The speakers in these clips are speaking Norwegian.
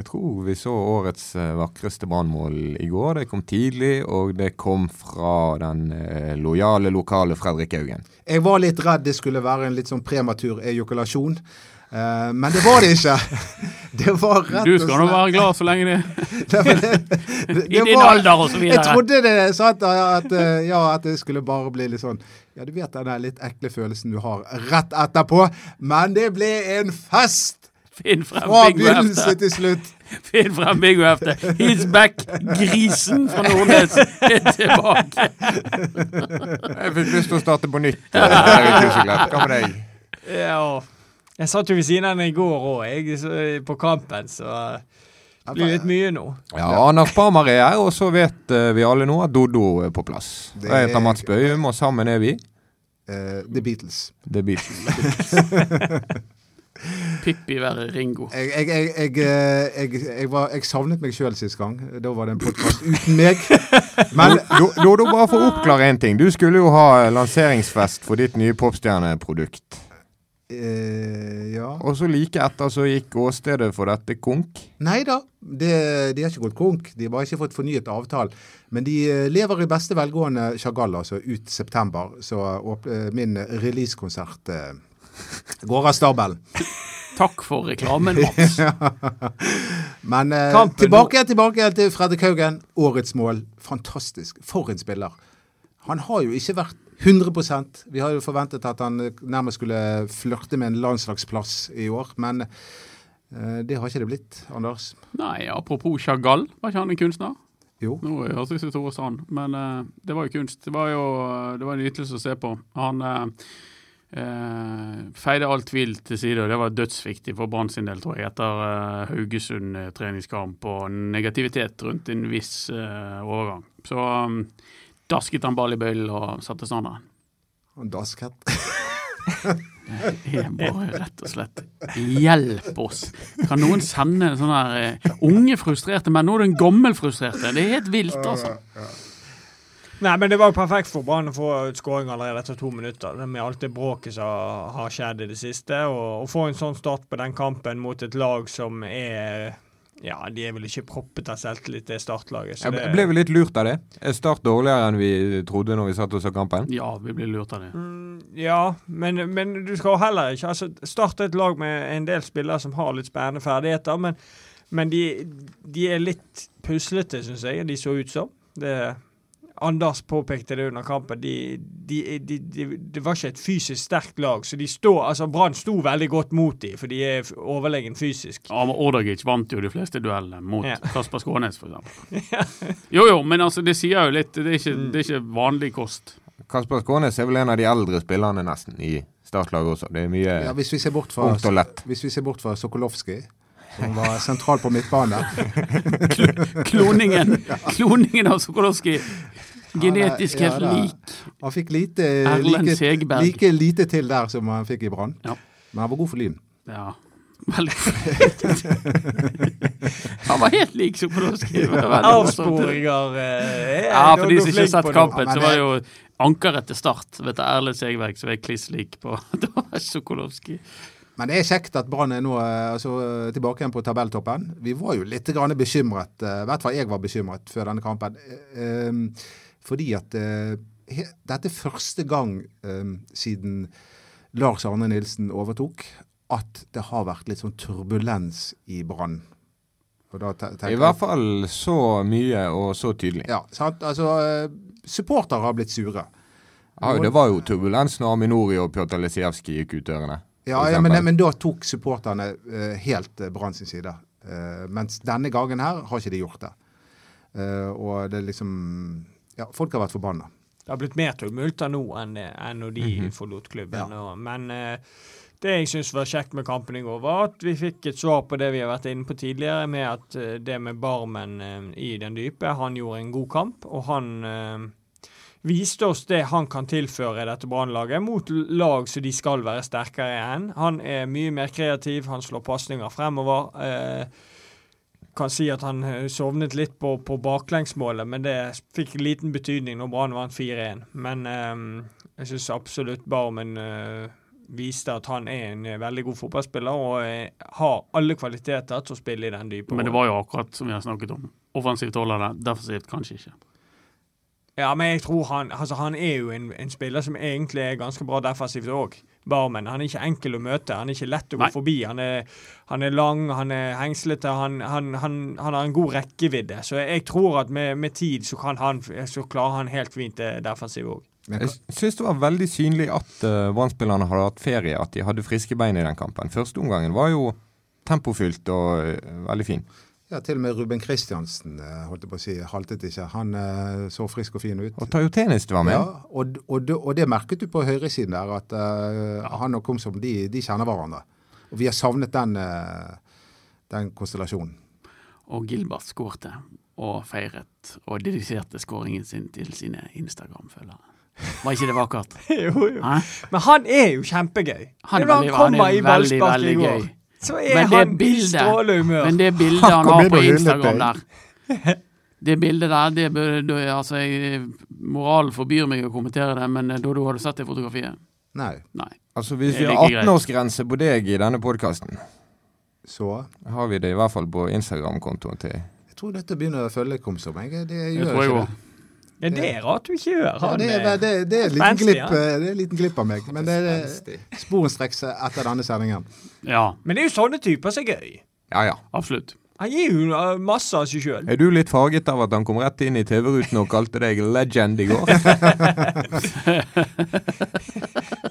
Jeg tror vi så årets eh, vakreste brannmål i går. Det kom tidlig, og det kom fra den eh, lojale lokale Fredrik Haugen. Jeg var litt redd det skulle være en litt sånn prematur ejakulasjon. Uh, men det var det ikke. Det var rett Du skal nå være glad så lenge det, det, det, det I din alder og så videre. Jeg trodde det satt at, ja, at det skulle bare bli litt sånn Ja, du vet den litt ekle følelsen du har rett etterpå. Men det ble en fest! Finn frem Fra begynnelse til slutt. Finn frem Hefte. He's back. Grisen fra Nordnes er tilbake. Jeg fikk lyst til å starte på nytt. Hva med deg? Ja, jeg satt jo ved siden av henne i går òg, på kampen, så det blir litt mye nå. Ja, Anders Parmar er her, og så vet vi alle nå at Doddo er på plass. Det jeg heter Mats Bøyum, og sammen er vi uh, The Beatles. The Beatles. Pippi være Ringo. Jeg, jeg, jeg, jeg, var, jeg savnet meg sjøl sist gang. Da var det en podkast uten meg. Men Dodo, bare for å oppklare én ting. Du skulle jo ha lanseringsfest for ditt nye popstjerneprodukt. Eh, ja. Og så like etter så gikk åstedet for dette konk? Nei da, de, de har ikke gått konk. De har bare ikke fått fornyet avtale. Men de eh, lever i beste velgående Chagall, altså ut september. Så uh, min releasekonsert eh, går av stabelen. Takk for reklamen, Mats. Men eh, tilbake, tilbake til Fredrik Haugen. Årets mål. Fantastisk. For en spiller. Han har jo ikke vært 100% Vi har jo forventet at han nærmest skulle flørte med en landslagsplass i år, men eh, det har ikke det blitt, Anders. Nei, apropos Chagall, var ikke han en kunstner? Jo. Nå høres det ut som Sand, men eh, det var jo kunst. Det var jo det var en nytelse å se på. Han uh, Uh, feide all tvil til side, og det var dødsviktig for Brann sin del, tror jeg, etter uh, Haugesund uh, treningskamp og negativitet rundt en viss overgang. Så um, dasket han ball i bøylen og satte standarden. Han dasket? det er bare rett og slett Hjelp oss! Kan noen sende sånne her unge frustrerte menn? Nå er det en gammel frustrerte. Det er helt vilt, altså. Nei, men det var jo perfekt for Brann å få skåring allerede etter to minutter. Med alt det bråket som har skjedd i det siste. Og å få en sånn start på den kampen mot et lag som er ja, de er vel ikke proppet av selvtillit, det startlaget. Så det ble vi litt lurt av det? Er Start dårligere enn vi trodde når vi satt og så kampen? Ja, vi ble lurt av det. Mm, ja, men, men, du skal heller ikke altså, Start et lag med en del spillere som har litt spennende ferdigheter, men, men de, de, er litt puslete, syns jeg, de så ut som. Det Anders påpekte det under kampen. De, de, de, det var ikke et fysisk sterkt lag. så de står, altså Brann sto veldig godt mot dem, for de er overlegen fysisk. Ja, men Ordagic vant jo de fleste duellene mot ja. Kasper Skånes, f.eks. jo, jo, men altså, det sier jo litt. Det er ikke, det er ikke vanlig kost. Kasper Skånes er vel en av de eldre spillerne nesten i startlaget også. Det er mye ja, hvis vi ser bort fra, ungt og lett. Hvis vi ser bort fra Sokolowski som var sentral på midtbane. Kloningen, kloningen av Sokolowski. Genetisk helt ja, lik. Han fikk lite, like, like, lite til der som han fikk i Brann. Ja. Men han var god for Lyn. Ja. Veldig Han var helt lik Sokolowski. Avsporinger eh, Ja, for de som ikke har sett kampen, så var det jo ankeret til start. Vet du, Erlend Segberg som er kliss lik på Sokolowski. Men det er kjekt at Brann er nå eh, altså, tilbake igjen på tabelltoppen. Vi var jo litt bekymret, eh, i hvert fall jeg var bekymret før denne kampen. Fordi at uh, dette er første gang um, siden Lars Arne Nilsen overtok at det har vært litt sånn turbulens i Brann. I hvert fall så mye og så tydelig. Ja, sant? Altså, uh, supportere har blitt sure. Ja, det var jo turbulens når Aminori og Pjotr Lisijevskij gikk ut dørene. Ja, ja men, men, da tok supporterne uh, helt uh, Brann sin side. Uh, mens denne gangen her har ikke de gjort det. og det er liksom ja, folk har vært forbanna. Det har blitt mer tumulter nå enn, enn når de mm -hmm. forlot klubben. Ja. Og, men uh, det jeg syns var kjekt med kampen i går, var at vi fikk et svar på det vi har vært inne på tidligere, med at eh, det med Barmen eh, i den dype, han gjorde en god kamp. Og han eh, viste oss det han kan tilføre dette Brannlaget mot lag som de skal være sterkere enn. Han er mye mer kreativ, han slår pasninger fremover. Eh, kan si at han eh, sovnet litt på, på baklengsmålet, men det fikk liten betydning når Brann vant 4-1. Men um, jeg syns absolutt Barmen uh, viste at han er en eh, veldig god fotballspiller og har alle kvaliteter til å spille i den dype Men det var jo akkurat som vi har snakket om. Offensivt holder det, defensivt kanskje ikke. Ja, men jeg tror han altså Han er jo en, en spiller som egentlig er ganske bra defensivt òg. Barmen. Han er ikke enkel å møte. Han er ikke lett å gå Nei. forbi. Han er, han er lang, han er hengslete, han, han, han, han har en god rekkevidde. Så jeg tror at med, med tid så, kan han, så klarer han helt fint det defensive òg. Jeg syns det var veldig synlig at uh, Brann-spillerne hadde hatt ferie, at de hadde friske bein i den kampen. Første omgangen var jo tempofylt og uh, veldig fin. Ja, til og med Ruben Kristiansen eh, holdt jeg på å si, haltet ikke. Han eh, så frisk og fin ut. Og Tayo Tenis var med. Ja, og, og, det- og det merket du på høyresiden der, at uh, han og Komsom de, de kjenner hverandre. Og vi har savnet den, uh, den konstellasjonen. Og Gilbert skårte og feiret og dediserte skåringen sin til sine Instagram-følgere. Var ikke det vakkert? jo, jo. Hæ? Men han er jo kjempegøy. Han er veldig- han kommer er i veldig, ballspark veldig i går, gøy. Så er Men han i humør. Men det bildet Han han har på Instagram der Det bildet der, det altså, jeg, moralen forbyr meg å kommentere det, men eh, da du hadde sett det fotografiet Nei, Nei. Altså Hvis vi har like greit. 18-årsgrense på deg i denne podkasten, så har vi det i hvert fall på Instagram-kontoen til Jeg tror dette begynner å følge Komsom. Jeg, det gjør jeg tror jeg ikke det. Ja, det er rart du ikke gjør. Ja, det, er, eh, det, det, er en liten glipp, ja. eh, det er en liten glipp av meg. Men det er sporenstreks etter denne sendingen. Ja, Men det er jo sånne typer som er gøy. Ja ja. absolutt. Han gir jo masse av seg sjøl. Er du litt farget av at han kom rett inn i TV-ruten og kalte deg legend i går?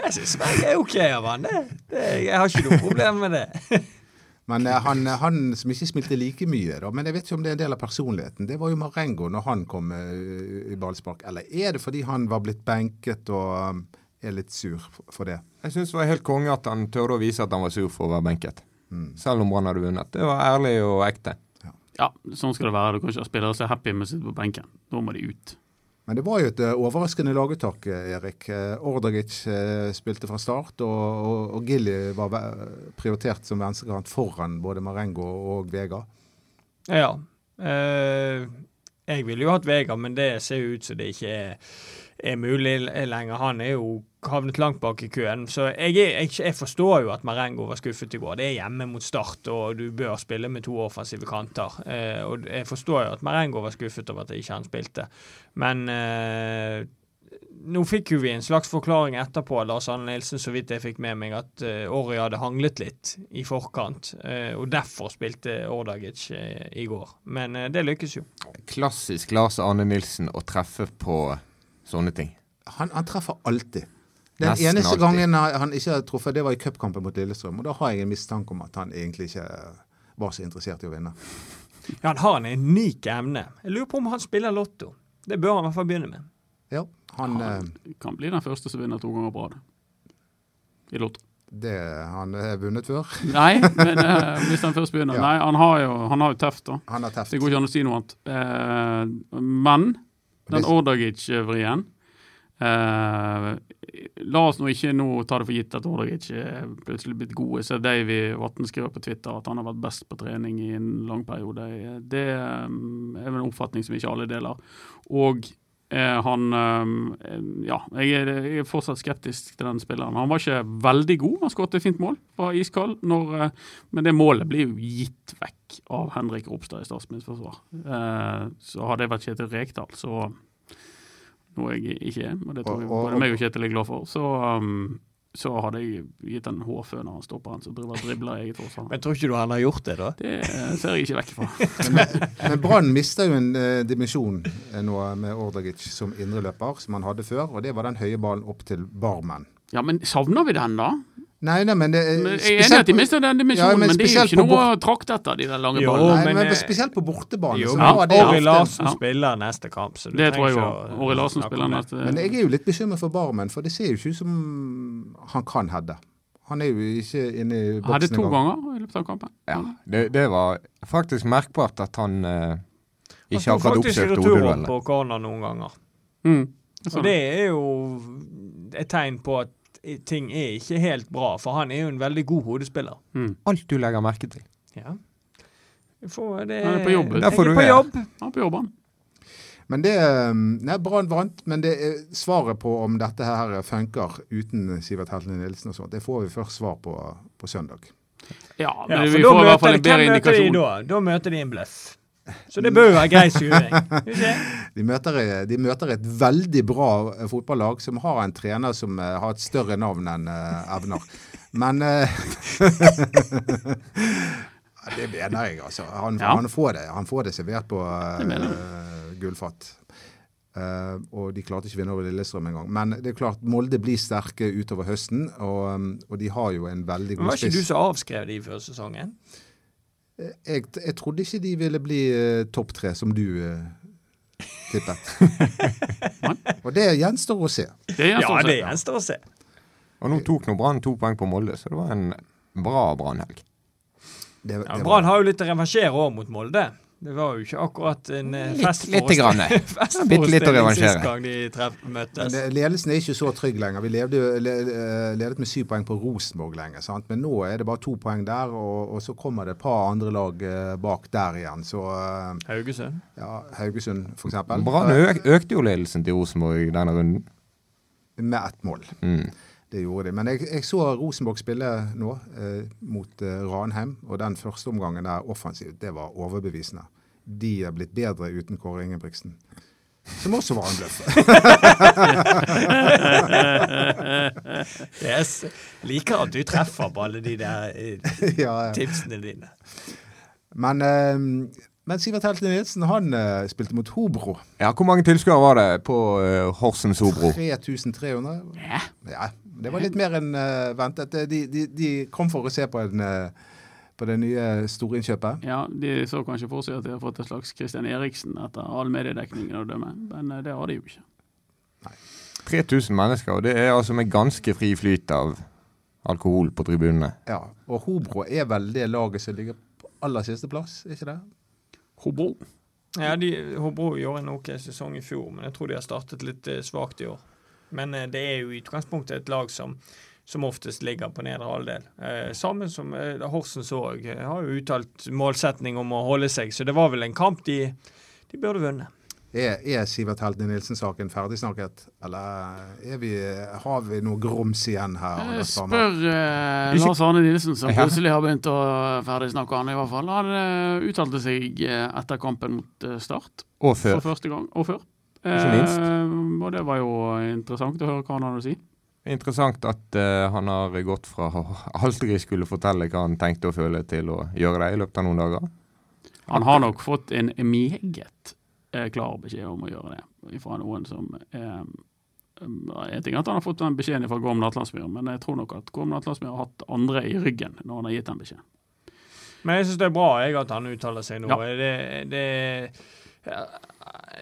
Jeg syns Sverige er OK av han. Det, det, jeg har ikke noe problem med det. Men eh, han, han som ikke smilte like mye, da, men jeg vet ikke om det er en del av personligheten, det var jo Marengo når han kom eh, i ballspark. Eller er det fordi han var blitt benket og er litt sur for- det? Jeg syns det var helt konge at han tørde å vise at han var sur for å være benket. Mm. Selv om Brann hadde vunnet. Det var ærlig og ekte. Ja, sånn skal det være. Du kan ikke ha spillere som er happy med å sitte på benken. Da må de ut. Men det var jo et eh, overraskende laguttak, eh, Erik. Eh, Ordagic spilte fra start, og, og, og Gilly var prioritert som venstrekant foran både Marengo og Vega. Ja. Eh, jeg ville jo hatt Vega, men det ser jo ut som det ikke er, er mulig lenger. Han er jo havnet langt bak i køen. Så jeg, jeg, jeg forstår jo at Marengo var skuffet i går. Det er hjemme mot Start, og du bør spille med to offensive kanter. Eh, og jeg forstår jo at Marengo var skuffet over at ikke han spilte. Men eh, nå fikk jo vi en slags forklaring etterpå, Lars Arne Nilsen, så vidt jeg fikk med meg, at uh, hadde hanglet litt i forkant. eh, og derfor spilte Ordagic eh, i går. Men det lykkes jo. Klassisk Lars Arne Nilsen å treffe på sånne ting. Han, han treffer alltid. Den Nesten eneste alltid. gangen han ikke har truffet, det var i cupkampen mot Lillestrøm. Og da har jeg en mistanke om at han egentlig ikke var så interessert i å vinne. Ja, han har en unik evne. Jeg lurer på om han spiller lotto. Det bør han i hvert fall begynne med. Ja, han, eh, Han kan bli den første som vinner to ganger på rad. I lotto. det han har vunnet før. Nei, men eh, hvis han først begynner. Ja. Nei, han har jo han har jo tøft, da. Han har teft. det går ikke an å si noe annet. Eh, men den Ordagic-vrien Uh, La oss nå ikke nå ta det for gitt at Ordagic er plutselig blitt gode. Så Davy Vatn skriver på Twitter at han har vært best på trening i en lang periode. Det um, er vel en oppfatning som ikke alle deler. Og eh, han eh, Ja, jeg er, jeg er fortsatt skeptisk til den spilleren. Han var ikke veldig god, han skåret et fint mål, var iskald. Når, eh, men det målet blir jo gitt vekk av Henrik Ropstad i Statsministerforsvar. Eh, så hadde jeg vært Kjetil Rekdal, så noe jeg ikke er, og det tror jeg både meg og Kjetil er glad for, så, um, så hadde jeg gitt en hårfø når han stopper han som driver dribler eget forsvar. Men tror ikke du han har gjort det, da? Det eh, ser jeg ikke vekk fra. Men Brann mister jo en eh, dimensjon eh, nå med Ordagic som indreløper, som han hadde før. Og det var den høye ballen opp til Barmen. Ja, men savner vi den, da? Nei, nei, men det Men Jeg er enig i at de mister den dimensjonen, Ja, men men, det er jo ikke noe å trakte etter, de der lange Jo, ballene. Nei, men, men, eh, spesielt på bortebane. Jo, så men det Ori Larsen Ja. spiller neste kamp. Så Det tror jeg jo. òg. ikke Larsen spiller neste Men jeg er jo litt bekymret for Barmen, for det ser jo ikke ut som han kan heade. Han er jo ikke inne i boksen Hadde to ganger i løpet av kampen. Ja, det, det var faktisk merkbart at han eh, ikke akkurat oppsøkte akkurat faktisk tok faktisk returen på corner noen ganger. Mm. Så Og det er jo et tegn på at ting er ikke helt bra, for han er jo en veldig god hodespiller. Mm. Alt du legger merke til. Ja. Får, det, Han er på jobb. Jeg er du på er. jobb. Han er på jobb, han. Men det er, Nei, Brann vant, men det er svaret på om dette her funker uten Sivert Heltene Nilsen og sånt, det får vi først svar på på søndag. Ja, men Ja, vi får i hvert fall en bedre hvem møter de indikasjon. Da? da møter de en bløff. Så det bør være grei se. De møter, de møter et veldig bra eh, fotballag som har en trener som eh, har et større navn enn eh, evner. Men Det mener jeg, altså. Han, Ja. han, får, det, han får det servert på uh, gullfat. Uh, og de klarte ikke å vinne over Lillestrøm engang. Men det er klart, Molde blir sterke utover høsten, og, og de har jo en veldig Men spiss. var ikke du som avskrev de før sesongen? Jeg, jeg trodde ikke de ville bli uh, topp tre, som du uh, tippet. og det gjenstår å se. Det Ja, gjenstår å det gjenstår å se. Og nå tok nå Brann to poeng på Molde, så det var en bra Brann-helg. Ja, Brann har jo litt å reversere òg mot Molde. Det var jo ikke akkurat en eh, festforestilling- sist gang de treff, Men møttes. det- ledelsen er ikke så trygg lenger. Vi levde, eh, ledet med syv poeng på Rosenborg lenge. Sant? Men nå er det bare to poeng der, og, og så kommer det et par andre lag eh, bak der igjen. Så eh, Haugesund. ja, Haugesund, eksempel. Brann Eh, økte jo ledelsen til Rosenborg denne runden. Med ett mål. Mm. Det gjorde de. Men jeg, jeg så Rosenborg spille nå eh, mot eh, Ranheim, og den første omgangen der offensivt, det var overbevisende. De er blitt bedre uten Kåre Ingebrigtsen. Som også var en bløff. Yes. Liker at du treffer på alle de der eh, ja, ja. tipsene dine. Men, eh, men Sivert Helten Nilsen han eh, spilte mot Hobro. Ja, Hvor mange tilskuere var det på Horsens Hobro? 3300. Ja. Ja, det var litt mer enn uh, ventet. De, de, de kom for å se på, en, uh, på det nye storinnkjøpet. Ja, De så kanskje for seg at de har fått et slags Christian Eriksen etter all mediedekningen å dømme, men uh, det har de jo ikke. 3000 mennesker, og det er altså med ganske fri flyt av alkohol på tribunene. Ja, og Hobro er vel det laget som ligger på aller siste plass, ikke det? Hobro. Ja, de, Hobro gjorde en ok sesong i fjor, men jeg tror de har startet litt eh, svakt i år. Men eh, det er jo i utgangspunktet et lag som, som oftest ligger på nedre halvdel. Eh, sammen som eh, Horsens òg. Eh, har jo uttalt målsetning om å holde seg, så det var vel en kamp de, de burde vunnet. Er, er Sivert Heltene Nilsen-saken ferdigsnakket, eller er vi, har vi noe grums igjen her? Eh, Spør eh, Lars Arne Nilsen, som Ja. plutselig har begynt å ferdigsnakke han i hvert fall. Han eh, uttalte seg etter kampen mot Start Og før. for første gang, og før. Ikke minst. Eh, og det var jo interessant å høre hva han hadde å si. Interessant at eh, han har gått fra å aldri skulle fortelle hva han tenkte og føle, til å gjøre det i løpet av noen dager. Han har nok fått en meget eh, klar beskjed om å gjøre det fra noen som eh, Jeg ting er at han har fått den beskjeden fra Gorm Natlandsmyr, men jeg tror nok at Gorm Natlandsmyr har hatt andre i ryggen når han har gitt den beskjeden. Men jeg syns det er bra jeg, at han uttaler seg nå. Ja. Det, det,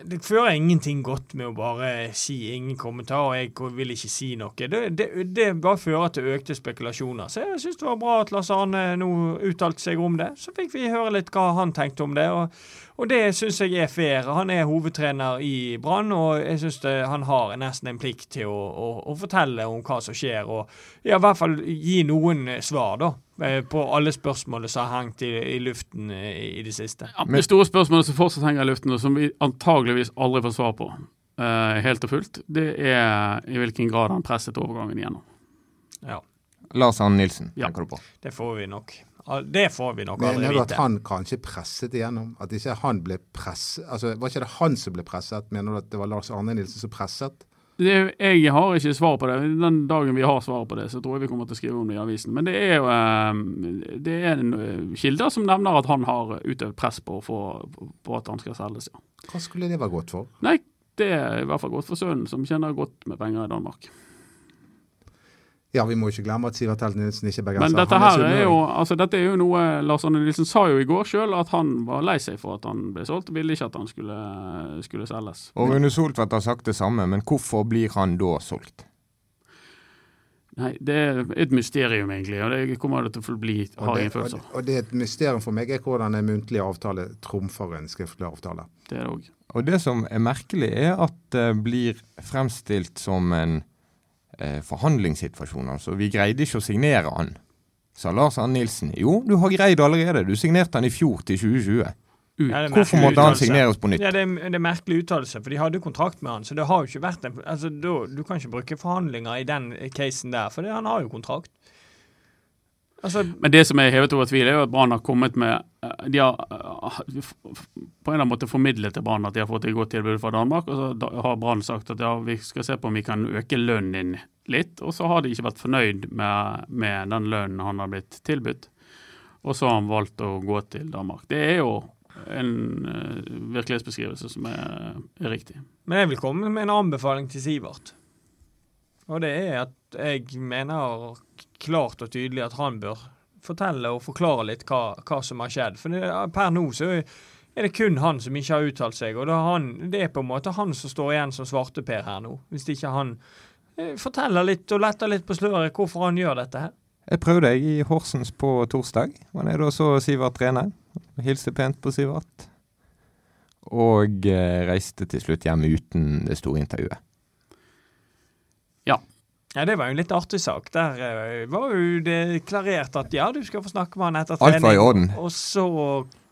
det fører ingenting godt med å bare si ingen kommentar, og jeg vil ikke si noe. Det, det, det bare fører til økte spekulasjoner. Så jeg syns det var bra at Lars Arne nå uttalte seg om det. Så fikk vi høre litt hva han tenkte om det. og og det syns jeg er fair. Han er hovedtrener i Brann, og jeg syns han har nesten en plikt til å, å, å fortelle om hva som skjer, og ja, i hvert fall gi noen svar, da. Eh, På alle spørsmålene som har hengt i, i luften i, i det siste. Ja, det store spørsmålet som fortsatt henger i luften, og som vi antageligvis aldri får svar på, uh, helt og fullt, det er i hvilken grad han presset overgangen igjennom. Ja, Lars Arne Nilsen, Ja. tenker du på. det får vi nok. Det får vi nok aldri Mener du at han kanskje presset igjennom? At ikke han ble presset? Altså, var ikke det han som ble presset? Mener du at det var Lars Arne Nilsen som presset? Det, jeg har ikke svar på det. Den dagen vi har svar på det, så tror jeg vi kommer til å skrive om det i avisen. Men det er jo eh, det er en, kilde kilder som nevner at han har utøvd press på, for, på at han skal selges. Ja. Hva skulle det være godt for? Nei, det er i hvert fall godt for sønnen, som tjener godt med penger i Danmark. Ja, vi må ikke glemme at Sivert Helt Nilsen ikke er bergenser. Men dette her er sunnmøring. jo, altså dette er jo noe Lars Arne Nilsen sa jo i går sjøl, at han var lei seg for at han ble solgt. Ville ikke at han skulle, skulle selges. Og Rune Soltvedt har sagt det samme, men hvorfor blir han da solgt? Nei, det er et mysterium, egentlig. Og det kommer det til å bli, har jeg følelse av. og det er et mysterium for meg er hvordan en muntlig avtale trumfer en skriftlig avtale. Det er det òg. Og det som er merkelig, er at det blir fremstilt som en eh, forhandlingssituasjon. Altså, vi greide ikke å signere han, sa Lars Arne Nilsen. Jo, du har greid allerede. Du signerte han i fjor til 2020. Ut. Ja, Hvorfor måtte han signeres på nytt? Ja, det er, det er merkelig uttalelse, for de hadde kontrakt med han. Så det har jo ikke vært en altså, du, Du kan ikke bruke forhandlinger i den casen der, for det, han har jo kontrakt. Altså, Men det som er hevet over tvil, er jo at Brann har kommet med eh, De har eh, på en eller annen måte formidlet til Brann at de har fått et godt tilbud fra Danmark. Og så har Brann sagt at ja, vi skal se på om vi kan øke lønnen din litt. Og så har de ikke vært fornøyd med, med den lønnen han har blitt tilbudt. Og så har han valgt å gå til Danmark. Det er jo en eh, virkelighetsbeskrivelse som er, er riktig. men jeg vil komme med en anbefaling til Sivert. Og det er at jeg mener klart og tydelig at han bør fortelle og forklare litt hva, hva som har skjedd. For det, per nå så er det kun han som ikke har uttalt seg, og det er, han, det er på en måte han som står igjen som svarteper her nå. Hvis ikke han eh, forteller litt og letter litt på sløret hvorfor han gjør dette her. Jeg prøvde jeg i Horsens på torsdag. Han er da så Sivert Rene. Hilste pent på Sivert. Og eh, reiste til slutt hjem uten det store intervjuet. Ja, Det var jo en litt artig sak. Der eh, var jo det klarert at ja, du skal få snakke med han etter Alt var i orden. Og så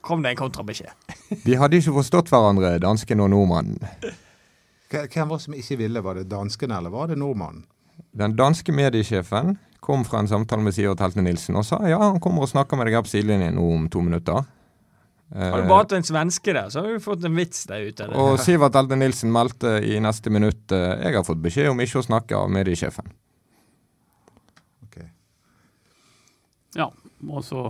kom det en kontrabeskjed. De hadde ikke forstått hverandre, dansken og nordmannen. Hvem var det som ikke ville? Var det dansken eller var det nordmannen? Den danske mediesjefen kom fra en samtale med Sivert Helte Nilsen og sa ja, han kommer og snakker med deg her på sidelinjen nå om to minutter. Hadde du Eh, bare hatt en svenske der, så har du fått en vits der ute. og Sivert Elde Nilsen meldte i neste minutt eh, jeg har fått beskjed om ikke å snakke av mediesjefen. Ok. Ja, og så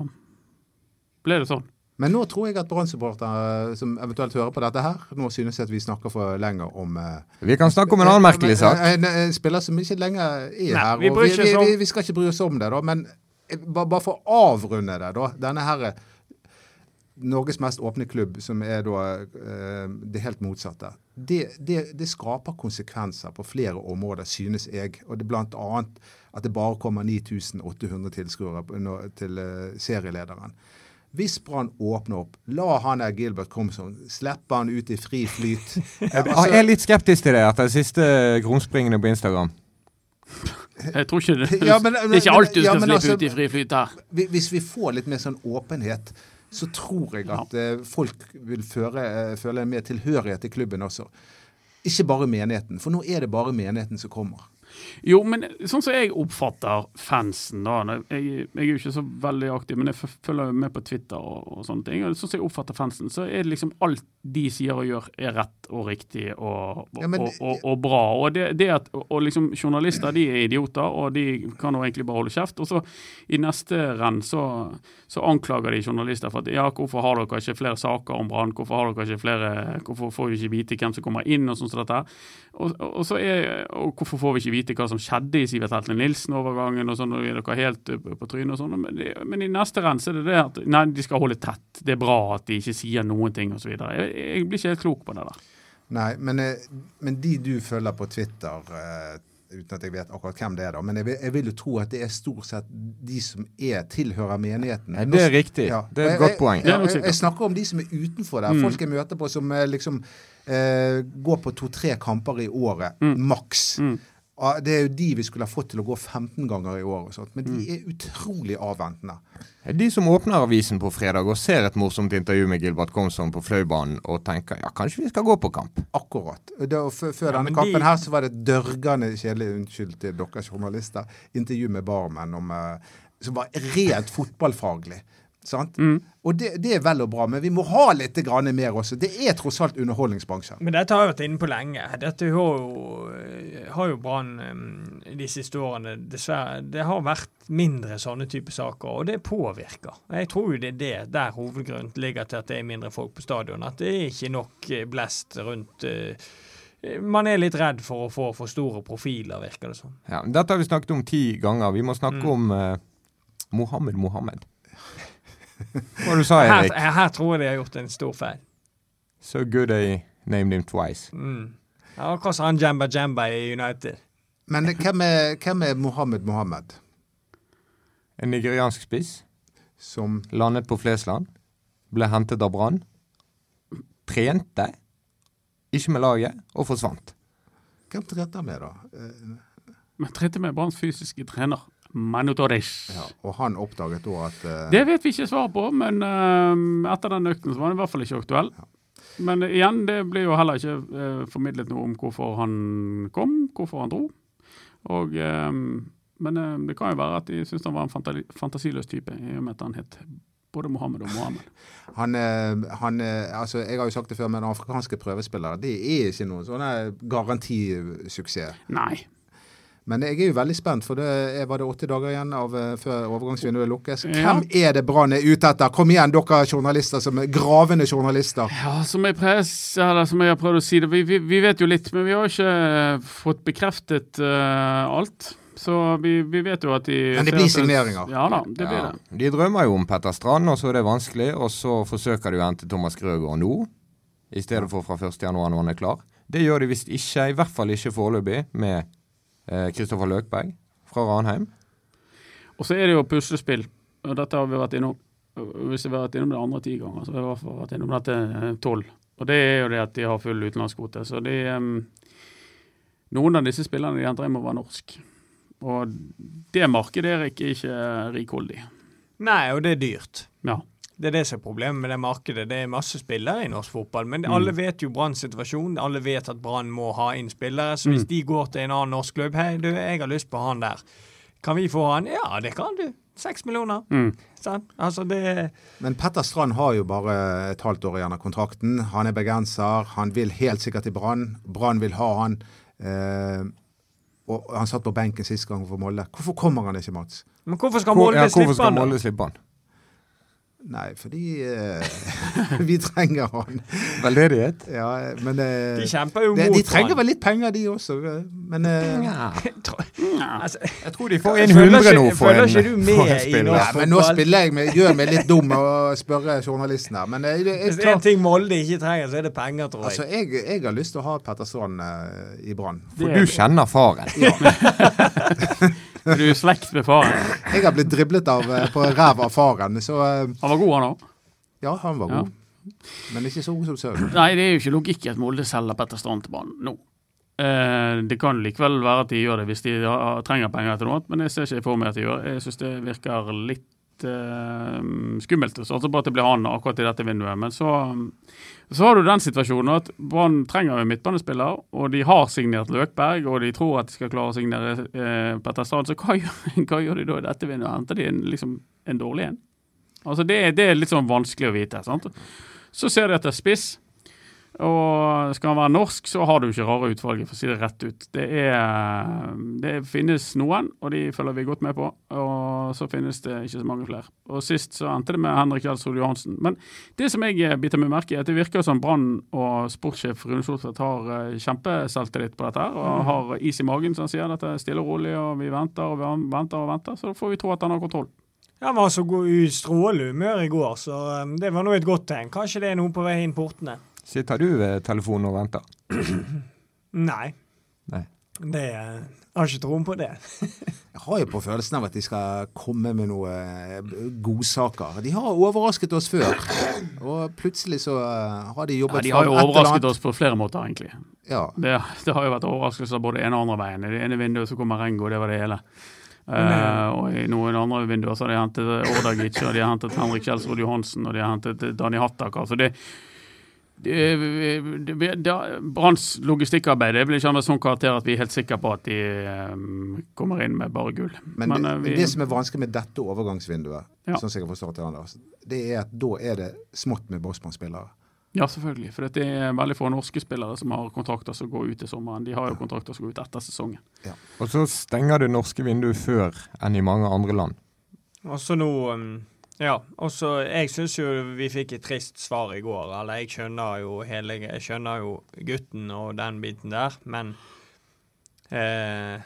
ble det sånn. Men nå tror jeg at Brann-supportere som eventuelt hører på dette her, nå synes at vi snakker for lenge om eh, Vi kan snakke om en annen merkelig sak. En, en, en spiller som ikke lenger er Nei, her. vi og vi, vi, vi, vi skal ikke bry oss om det, da. Men eh, bare, bare for å avrunde det, da. Denne her eh, Norges mest åpne klubb, som er da eh, det helt motsatte. Det, det, det skaper konsekvenser på flere områder, synes jeg. Og det annet at det bare kommer 9800 tilskuere til eh, serielederen. Hvis Brann åpner opp, la han der Gilbert Komson slippe han ut i fri flyt. Eh, altså, jeg er litt skeptisk til det etter de siste krumspringene på Instagram. Jeg tror ikke det, Ja, men- det er ikke alt du ja, skal men slippe altså- ut i fri flyt her. Hvis vi får litt mer sånn åpenhet, så tror jeg at eh, folk vil føre, eh, føle mer tilhørighet til klubben også. Ikke bare menigheten, for nå er det bare menigheten som kommer. Jo, men sånn som jeg oppfatter fansen, da jeg, jeg er jo ikke så veldig aktiv, men jeg følger med på Twitter og, og sånne ting. og Sånn som jeg oppfatter fansen, så er det liksom alt de sier og gjør, er rett og riktig og, og, Ja, men- og, og, bra. Og det, det at, liksom Journalister de er idioter, og de kan jo egentlig bare holde kjeft. Og så i neste renn så, så anklager de journalister for at ja, hvorfor har dere ikke flere saker om Brann? Hvorfor har dere ikke flere, hvorfor får vi ikke vite hvem som kommer inn? Og sånn som dette. Og, og, er, og hvorfor får vi ikke vite hva som skjedde i Sivert Heltene Nilsen-overgangen? og sånn, og er dere helt uh, på trynet og sånn. Men, men i neste rense er det det at nei, de skal holde tett. Det er bra at de ikke sier noen ting osv. Jeg, jeg blir ikke helt klok på det der. Nei, men, eh, men de du følger på Twitter eh, uten at jeg vet akkurat hvem det er, da, men jeg vil, jeg vil jo tro at det er stort sett de som er, tilhører menigheten. Nei, det er riktig. Ja. Det er et godt poeng. Jeg, jeg, jeg snakker om de som er utenfor der. Mm. Folk jeg møter på som eh, liksom eh, går på to-tre kamper i året, Mm. maks. Mm. Ja, Det er jo de vi skulle ha fått til å gå 15 ganger i år, og sånt, men Mm. de er utrolig avventende. De som åpner avisen på fredag og ser et morsomt intervju med Gilbert Komson på Fløibanen og tenker ja, kanskje vi skal gå på kamp. Akkurat. Da, før før Ja, denne kampen de- her så var det et dørgende kjedelig, unnskyld til dere journalister, intervju med Barmen om, eh, som var rent fotballfaglig. Sant? Mm. Og det, det er vel og bra, men vi må ha litt grann mer også. Det er tross alt underholdningsbransjen. Men dette har jeg vært inne på lenge. Dette har jo, har jo Brann eh, de siste årene dessverre Det har vært mindre sånne type saker, og det påvirker. Jeg tror jo det er det der hovedgrunnen ligger til at det er mindre folk på stadion. At det er ikke nok eh, blest rundt eh, Man er litt redd for å få for store profiler, virker det som. Ja, dette har vi snakket om ti ganger. Vi må snakke Mm. om uh, Mohammed Mohammed. Hva du sa Her, Erik? her tror jeg de har gjort en stor feil. So good I named him twice. Mm. Ja, Akkurat som han Jamba Jamba i United. Men hvem er, hvem er Mohammed Mohammed? En nigeriansk spiss Som landet på Flesland. Ble hentet av Brann. Trente ikke med laget, og forsvant. Hvem trente han med, da? Eh, Men trente med Branns fysiske trener, Manu Torres. Ja, og han oppdaget da at uh... Det vet vi ikke svar på, men uh, etter den økten så var han i hvert fall ikke aktuell. Men eh, igjen, det blir jo heller ikke uh, formidlet noe om hvorfor han kom, hvorfor han dro. Og, men det kan jo være at de syntes han var en fantali- fantasiløs type, i og med at han het både Mohammed og Mohammed. han, han altså, Jeg har jo sagt det før, men afrikanske prøvespillere det er ikke noen sånn garantisuksess. Nei. Men jeg er jo veldig spent, for det er, var det åtte dager igjen av, eh, før overgangsvinduet lukkes. Ja. Hvem er det Brann er ute etter? Kom igjen, dere journalister som er gravende journalister. Ja, som jeg, press, eller som jeg har prøvd å si det, vi, vi, vi vet jo litt, men vi har ikke eh, fått bekreftet uh, alt. Så vi, vi vet jo at de Men det blir signeringer. Ja da, det blir Ja, det. De drømmer jo om Petter Strand, og så er det vanskelig. Og så forsøker de å hente Thomas Grøgaard nå, i stedet for fra 1.1. når han er klar. Det gjør de visst ikke, i hvert fall ikke foreløpig, med Kristoffer Løkberg fra Ranheim. Og så er det jo puslespill, og dette har vi vært innom. Hvis vi har vært innom det andre ti ganger, så har vi i hvert fall vært innom dette eh, tolv. Og det er jo det at de har full utenlandskvote. Så de Noen av disse spillerne de henter inn må være norsk. Og det markedet er ikke, ikke rikholdig. Nei, og det er dyrt. Ja. Det er det som er problemet med det markedet. Det er masse spillere i norsk fotball, men Mm. alle vet jo Branns situasjon. Alle vet at Brann må ha inn spillere. Så hvis Mm. de går til en annen norsk klubb Hei, du, jeg har lyst på han der. Kan vi få han? Ja, det kan du. Seks millioner. Mm. Altså, det Men Petter Strand har jo bare et halvt år igjen av kontrakten. Han er bergenser. Han vil helt sikkert til Brann. Brann vil ha han. Eh, og han satt på benken sist gang for Molde. Hvorfor kommer han ikke, Mats? Men hvorfor skal Hvor, Molde ja, hvorfor slippe han, da? Molde slippe han? Nei, fordi uh, vi trenger han. Veldedighet? Ja, men uh, De kjemper jo mot han. de trenger vel litt penger, de også. eh, Men uh, Ja. Altså, Jeg tror de får en hundre 100 nå for en, ikke du med for en i spiller. norsk ja, men nå spiller jeg meg, gjør meg litt dum og spørre journalisten her. Men jeg, er hvis det er en ting Molde ikke trenger, så er det penger, tror altså, jeg. jeg, jeg har lyst til å ha Petterson i Brann. For du kjenner faren. Er du i slekt med faren? Jeg har blitt driblet av eh, på ræva av faren, så eh, Han var god, han òg. ja, han var Ja. god. Men ikke så god som sønnen. Nei, det er jo ikke logikk i at Molde selger Petter Strand til banen nå. Eh, det kan likevel være at de gjør det hvis de har, trenger penger til noe annet, men jeg ser ikke for meg at de gjør det. Jeg syns det virker litt eh, skummelt altså bare at det blir han akkurat i dette vinduet. Men så, så har du den situasjonen at Brann trenger en midtbanespiller, og de har signert Løkberg, og de tror at de skal klare å signere eh, Petter Strand. Så hva gjør, hva gjør de da i dette vinduet? Henter de en, liksom, en dårlig en? Altså det, det er litt sånn vanskelig å vite. sant? Så ser de etter spiss. Og skal han være norsk, så har du ikke rare utvalget, for å si det rett ut. Det, er, det finnes noen, og de følger vi godt med på. Og så finnes det ikke så mange flere. Og sist så endte det med Henrik Gjelsrud Johansen. Men det som jeg eh, biter meg merke i, er at det virker som Brann og sportssjef Rune Soltvedt har eh, kjempeselvtillit på dette her, og har is i magen, som han sier. Dette er stille og rolig, og vi venter og vi venter og venter. Så da får vi tro at han har kontroll. Han var så god i strålende humør i går, så um, det var nå et godt tegn. Kanskje det er noe på vei inn portene. Sitter du ved telefonen og venter? Nei. Nei. Det jeg har ikke troen på det. Jeg har jo på følelsen av at de skal komme med noen godsaker. De har overrasket oss før, og plutselig så eh, har de Ja, jobbet de har jo fram overrasket oss på flere måter, egentlig. Ja. Det, det har jo vært overraskelser både ene og andre veien. I det ene vinduet så kommer Rengo, det var det hele. Eh, og i noen andre vinduer så har de hentet Ordagic, og de har hentet Henrik Kjelsrud Johansen, og de har hentet Dani Hattak. Altså det, Branns logistikkarbeid det blir ikke av sånn karakter at vi er helt sikre på at de eh, kommer inn med bare gull. Men, Men, det, eh, vi- det som er vanskelig med dette overgangsvinduet, Ja. sånn som jeg har forstått det, Anders, det er at da er det smått med Bosman-spillere. Ja, selvfølgelig. For det er veldig få norske spillere som har kontrakter som går ut i sommeren. De har jo kontrakter som går ut etter sesongen. Og så stenger det norske vinduet før enn i mange andre land. Altså nå um, Ja. Og så Jeg syns jo vi fikk et trist svar i går. Eller jeg skjønner jo hele Jeg skjønner jo gutten og den biten der, men eh,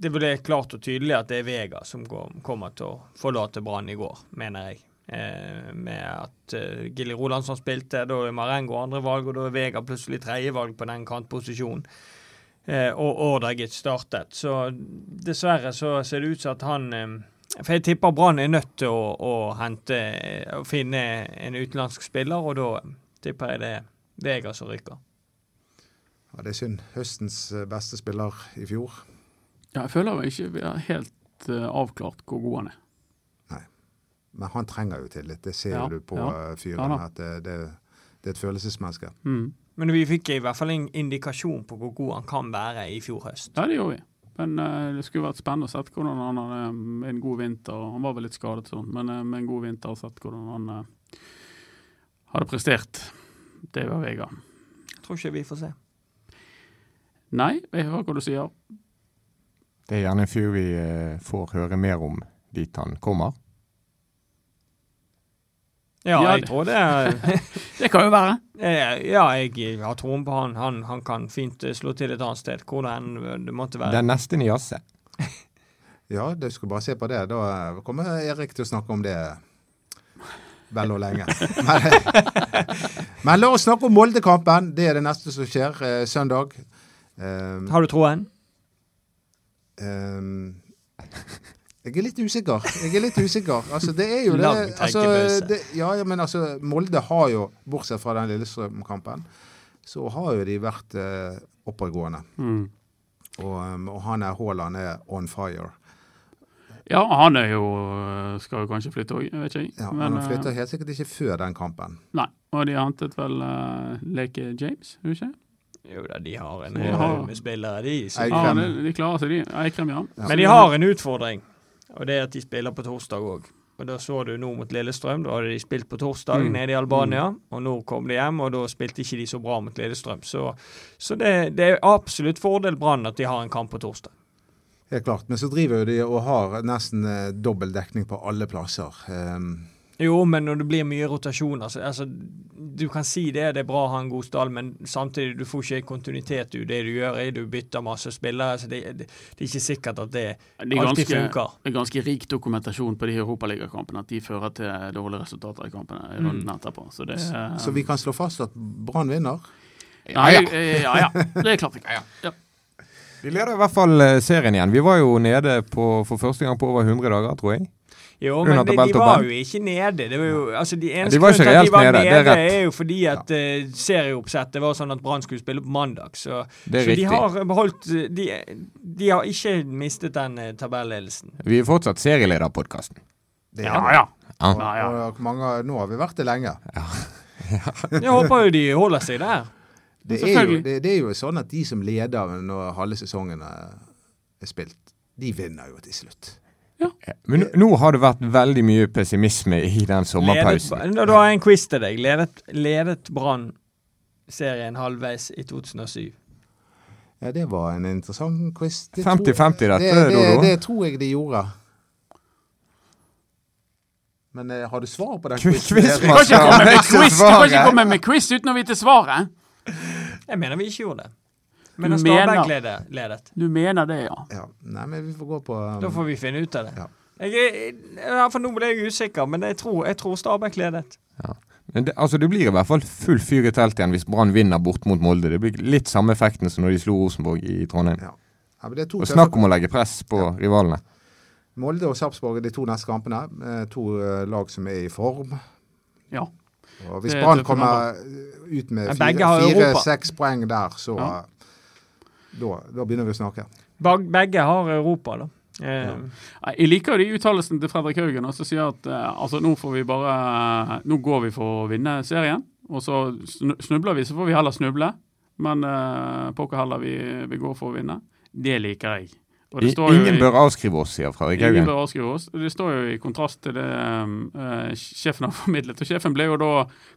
det ble klart og tydelig at det er Vega som kommer til å forlate Brann i går, mener jeg. Eh, med at eh, Gilly Rolandsson spilte, da er Marengo andrevalg, og da er Vega plutselig tredjevalg på den kantposisjonen. eh, og Ordagic startet. Så dessverre så ser det ut som at han eh, For jeg tipper Brann er nødt til å, å hente å finne en utenlandsk spiller, og da tipper jeg det er Vega som ryker. Ja, det er synd. Høstens eh, beste spiller i fjor. Ja, jeg føler vel ikke vi er helt eh, avklart hvor god han er. Nei, Men han trenger jo tillit. Det ser Ja, du på ja. eh, fyren. Ja at det, det, det er et følelsesmenneske. Mm. Men vi fikk i hvert fall en indikasjon på hvor god han kan være i fjor høst. Ja, det gjorde vi. Men eh, det skulle vært spennende å se hvordan han hadde en god vinter. Han var vel litt skadet sånn, men eh, med en god vinter har sett hvordan han eh, hadde prestert. Det var Vega. Tror ikke vi får se. Nei, jeg hører hva du sier. Det er gjerne en fyr vi får høre mer om dit han kommer. Ja, Ja, jeg tror det Det kan jo være. Eh, Ja, jeg har troen på han. han. Han kan fint eh, slå til et annet sted, hvor det enn det måtte være. Den neste Niasse. Ja, du skulle bare se på det. Da eh, kommer Erik til å snakke om det vel og lenge. Men, men la oss snakke om Molde-kampen. Det er det neste som skjer eh, søndag. Um, Har du troen? eh, jeg er litt usikker. Jeg er litt usikker. Altså, det er jo det, altså, det ja, ja, men altså, Molde har jo, bortsett fra den Lillestrøm-kampen, så har jo de vært eh, oppadgående. Mm. Og, um, og han er Haaland er on fire. Ja, han er jo eh, Skal jo kanskje flytte òg, vet ikke jeg. Ja, Men, han eh, flytter helt sikkert ikke før den kampen. Nei. Og de hentet vel uh, Leke James, de ikke? Jo da, de har en haug med spillere, de. Så. Ja, de, de klarer seg, de. Eikrem, ja. Ja. Men de har en utfordring, og det er at de spiller på torsdag òg. Og Da så du nå mot Lillestrøm. Da hadde de spilt på torsdag Mm. nede i Albania. Og nå kom de hjem, og da spilte ikke de så bra mot Lillestrøm. Så, så det, det er absolutt fordel Brann at de har en kamp på torsdag. Helt klart. Men så driver jo de og har nesten eh, dobbel dekning på alle plasser. Um, Jo, men når det blir mye rotasjoner altså, altså, Du kan si det, det er bra å ha en god stall, men samtidig du får ikke kontinuitet i det du gjør. er Du bytter masse spillere. så det, det, det er ikke sikkert at det Det alltid ganske, funker. det er ganske rik dokumentasjon på de europaligakampene at de fører til dårlige resultater i kampene i Mm. etterpå. Så det er så vi kan slå fast at Brann vinner. Ja ja. ja, ja. Det er klart. Ja, ja. Vi leder i hvert fall eh, serien igjen. Vi var jo nede på, for første gang på over 100 dager, tror jeg. Jo, men de, de var jo ikke nede. Det var jo, altså de eneste ja, grunnen til at de var nede, nede, det er er jo fordi at eh, serieoppsettet var sånn at Brann skulle spille på mandag. Så, så de har beholdt de, de har ikke mistet den eh, tabelledelsen. Vi er fortsatt serielederpodkasten. Ja, ja. Ja. ja, ja. Og mange, nå har vi vært det lenge. Jeg håper jo de holder seg der. Det er, jo, det, det er jo sånn at de som leder når halve sesongen er spilt, de vinner jo til slutt. Men nå- har det vært veldig mye pessimisme i den sommerpausen. Ledet, da, har jeg en quiz til deg. Ledet, ledet Brann serien halvveis i 2007? Ja, det var en interessant quiz. 50-50 dette, det, det, Dodo. det tror jeg de gjorde. Men eh, har du svar på den quizen? Du kan ikke komme med quiz uten å vite svaret. Jeg mener vi ikke gjorde det. Men har Stabæk mener- ledet, ledet. Du mener det, ja. Ja, nei, men vi får gå på um, Da får vi finne ut av det. Ja. Jeg er, for nå ble jeg usikker, men jeg tror, jeg tror Stabæk ledet. Men det, altså, det blir i hvert fall full fyr i teltet igjen hvis Brann vinner bort mot Molde. Det blir litt samme effekten som når de slo Rosenborg i Trondheim. Ja. Ja, men det er to Og snakk om å legge press på rivalene. Molde og Sarpsborg er de to neste kampene. Eh, To eh, lag som er i form. Ja. Og hvis Brann kommer ut med fire-seks poeng der, så Ja. Da, da begynner vi å snakke. Bag, begge har Europa, da. Eh, Nei, Jeg liker de uttalelsene til Fredrik Haugen som sier at eh, altså nå får vi bare Nå går vi for å vinne serien, og så snubler vi, så får vi heller snuble. Men uh, pokker heller vi, vi går for å vinne. Det liker jeg. Og det I, står jo ingen i- bør avskrive oss, sier Fredrik Haugen. Ingen bør avskrive oss. Det står jo i kontrast til det uh, sjefen har formidlet. Og sjefen ble jo da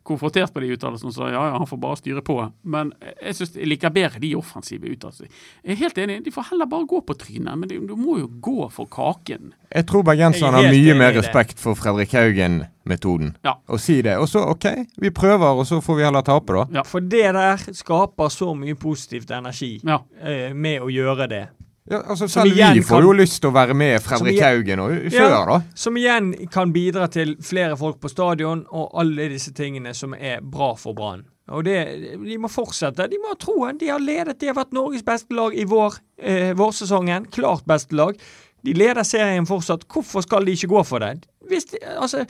konfrontert på de uttalelsene og sa ja, ja, han får bare styre på. Men jeg synes jeg liker bedre de offensive uttalelsene. Jeg er helt enig, de får heller bare gå på trynet, men de, du må jo gå for kaken. Jeg tror bergenserne er har mye mer respekt for Fredrik Haugen-metoden. Ja. Og si det. Og så OK, vi prøver, og så får vi heller tape, da. For det der skaper så mye positivt energi Ja. eh, med å gjøre det. Ja, altså Selv vi får kan- jo lyst til å være med Fredrik igjen- Haugen og kjøre, Ja. da. Som igjen kan bidra til flere folk på stadion og alle disse tingene som er bra for Brann. Og det, De må fortsette. De må ha troen. De har ledet. De har vært Norges beste lag i vår, eh, vårsesongen. Klart beste lag. De leder serien fortsatt. Hvorfor skal de ikke gå for det? Hvis de, altså,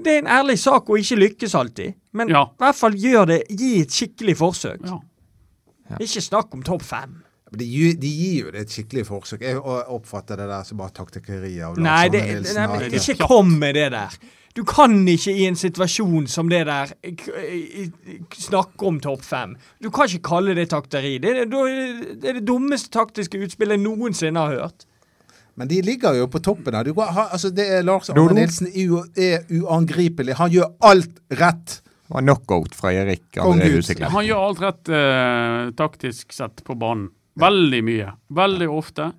det er en ærlig sak å ikke lykkes alltid, men Ja. i hvert fall gjør det. Gi et skikkelig forsøk. Ja. Ikke snakk om topp fem. De, de gir jo det et skikkelig forsøk. Jeg oppfatter det der som bare taktikkeri av Lars Nei, det, nei, men ikke kom med det der. Du kan ikke i en situasjon som det der i- i- snakke om topp fem. Du kan ikke kalle det takteri. Det er det, det, er det dummeste taktiske utspillet jeg noensinne har hørt. Men de ligger jo på toppen her. Du ha, altså det er Lars? Arne Nilsen er er uangripelig. Han gjør alt rett. Det var knockout fra Erik André Huseklepp. Han gjør alt rett eh, taktisk sett på banen. Veldig mye. Veldig ofte.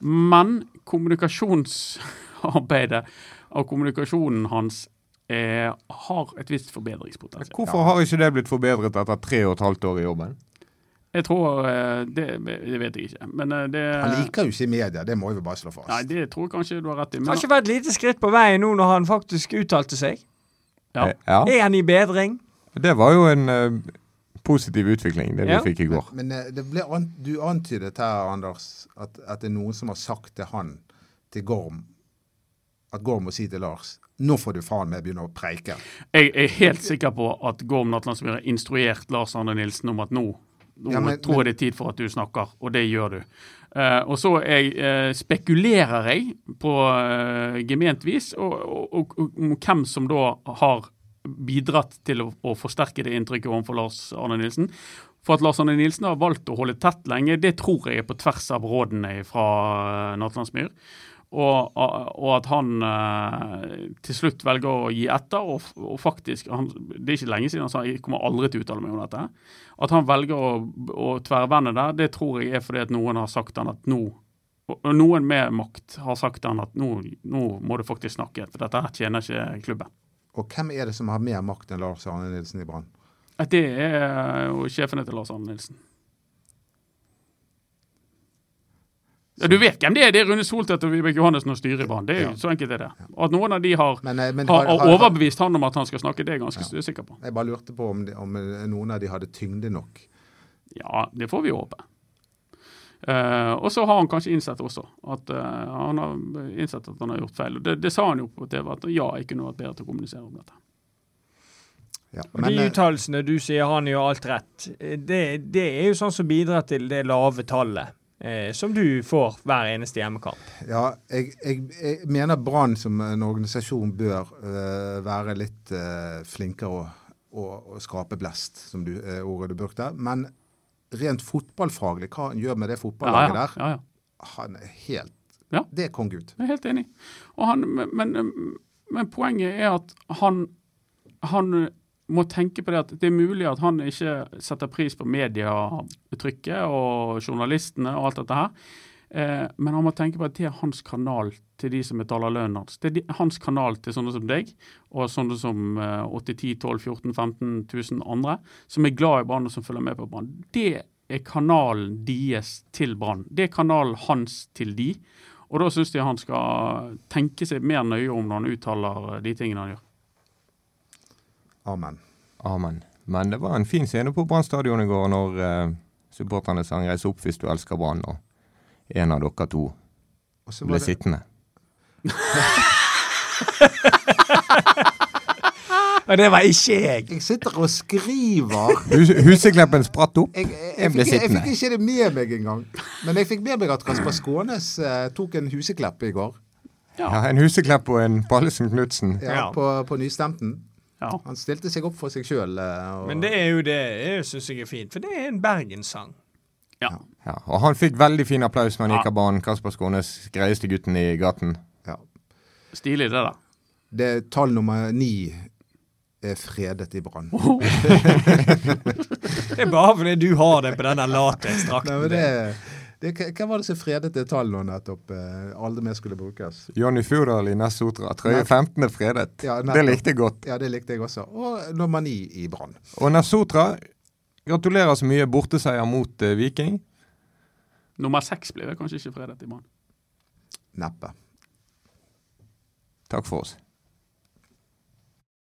Men kommunikasjonsarbeidet og kommunikasjonen hans er, har et visst forbedringspotensial. Hvorfor har ikke det blitt forbedret etter tre og et halvt år i jobben? Jeg tror eh, det, det vet jeg ikke. Men eh, det Han liker jo ikke media, det må vi bare slå fast. Nei, det tror jeg kanskje du har rett i. Men, ikke vært et lite skritt på veien nå når han faktisk uttalte seg. Ja. Eh, ja. Er han i bedring? Det var jo en positiv utvikling, det vi Ja. fikk i går. Men men det ble an du antydet her, Anders, at, at det er noen som har sagt til han, til Gorm, at Gorm må si til Lars nå får du faen meg begynne å preike. Jeg er helt sikker på at Gorm Natlandsmyr har instruert Lars Arne Nilsen om at nå, nå Ja, men- tror jeg det er tid for at du snakker, og det gjør du. Uh, og så jeg, uh, spekulerer jeg på uh, gement vis og, hvem som da har bidratt til å, å forsterke det inntrykket overfor Lars Arne Nilsen. For at Lars Arne Nilsen har valgt å holde tett lenge, det tror jeg er på tvers av rådene fra Nattlandsmyr. Natlandsmyr. Og, og at han eh, til slutt velger å gi etter, og, og faktisk han, Det er ikke lenge siden han sa jeg kommer aldri til å uttale meg om dette. At han velger å, å tverrvende der, det tror jeg er fordi at noen har sagt han at nå og noen med makt har sagt han at nå, nå må du faktisk snakke, for dette tjener ikke klubben. Og hvem er det som har mer makt enn Lars Arne Nilsen i Brann? Det er jo sjefene til Lars Arne Nilsen. Ja, du vet hvem det er? Det er Rune Soltvedt og Vibeke Johannessen og styret i Brann. Det er jo Ja. Så enkelt er det. Og at noen av de har, Men, eh, men har, har- overbevist han om at han skal snakke, det er jeg ganske sikker på. Jeg bare lurte på om, de, om eh, noen av de hadde tyngde nok. Ja, det får vi håpe. Eh, og så har han kanskje innsett også at uh, han har innsett at han har gjort feil. Og Det, det sa han jo på TV, at ja, jeg kunne vært bedre til å kommunisere om dette. Ja. Og Men, de eh, uttalelsene du sier han gjør alt rett, det, det er jo sånn som bidrar til det lave tallet eh, som du får hver eneste hjemmekamp. Ja, jeg, jeg, jeg mener Brann som en organisasjon bør uh, være litt flinkere å, å, å skape blest, som du, ordet du brukte. Men rent fotballfaglig, hva han gjør med det fotballaget ja, der, ja, ja. han er helt Ja. Det er kong Gud. Jeg er helt enig. Og han, men, men, men poenget er at han, han må tenke på det at det er mulig at han ikke setter pris på medietrykket og journalistene og alt dette her. Eh, men han må tenke på at det er hans kanal til de som betaler lønnen hans. Det er de, hans kanal til sånne som deg, og sånne som eh, 8 10 12 14 15 000 andre, som er glad i Brann og som følger med på Brann. Det er kanalen deres til Brann. Det er kanalen hans til de. Og da syns jeg han skal tenke seg mer nøye om når han uttaler de tingene han gjør. Amen. Amen. Men det var en fin scene på Brann stadion i går når eh, supporterne sang 'Reis opp hvis du elsker Brann', en av dere to ble det, sittende. Og det var ikke jeg! jeg sitter og skriver. Hus Husekleppen spratt opp. Jeg, jeg, jeg, fikk, jeg fikk ikke det med meg engang. Men jeg fikk med meg at Kasper Skånes eh, tok en huseklepp i går. Ja, En Huseklepp og en Pallesen Knutsen. Ja, Ja. På, på nystemten. Ja. Han stilte seg opp for seg sjøl. Men det er jo det jeg syns jeg er fint, for det er en bergenssang. Ja. Ja, og han fikk veldig fin applaus når han Ja. gikk av banen. Kasper Skånes, greieste gutten i gaten. ja. Stilig, det da. Det er tall nummer ni er fredet i Brann. Det er bare fordi du har det på denne det, det, var det som fredet det tallet nå nettopp? eh, Aldri mer skulle brukes. Johnny Furdal i Nessotra. Trøye 15 er fredet. Ja, det likte jeg godt. Ja, det likte jeg også. Og nummer ni i Brann. Og Nessotra, gratulerer så mye. Borteseier mot uh, Viking. Nummer seks blir det kanskje ikke fredet i morgen. Neppe. Takk for oss.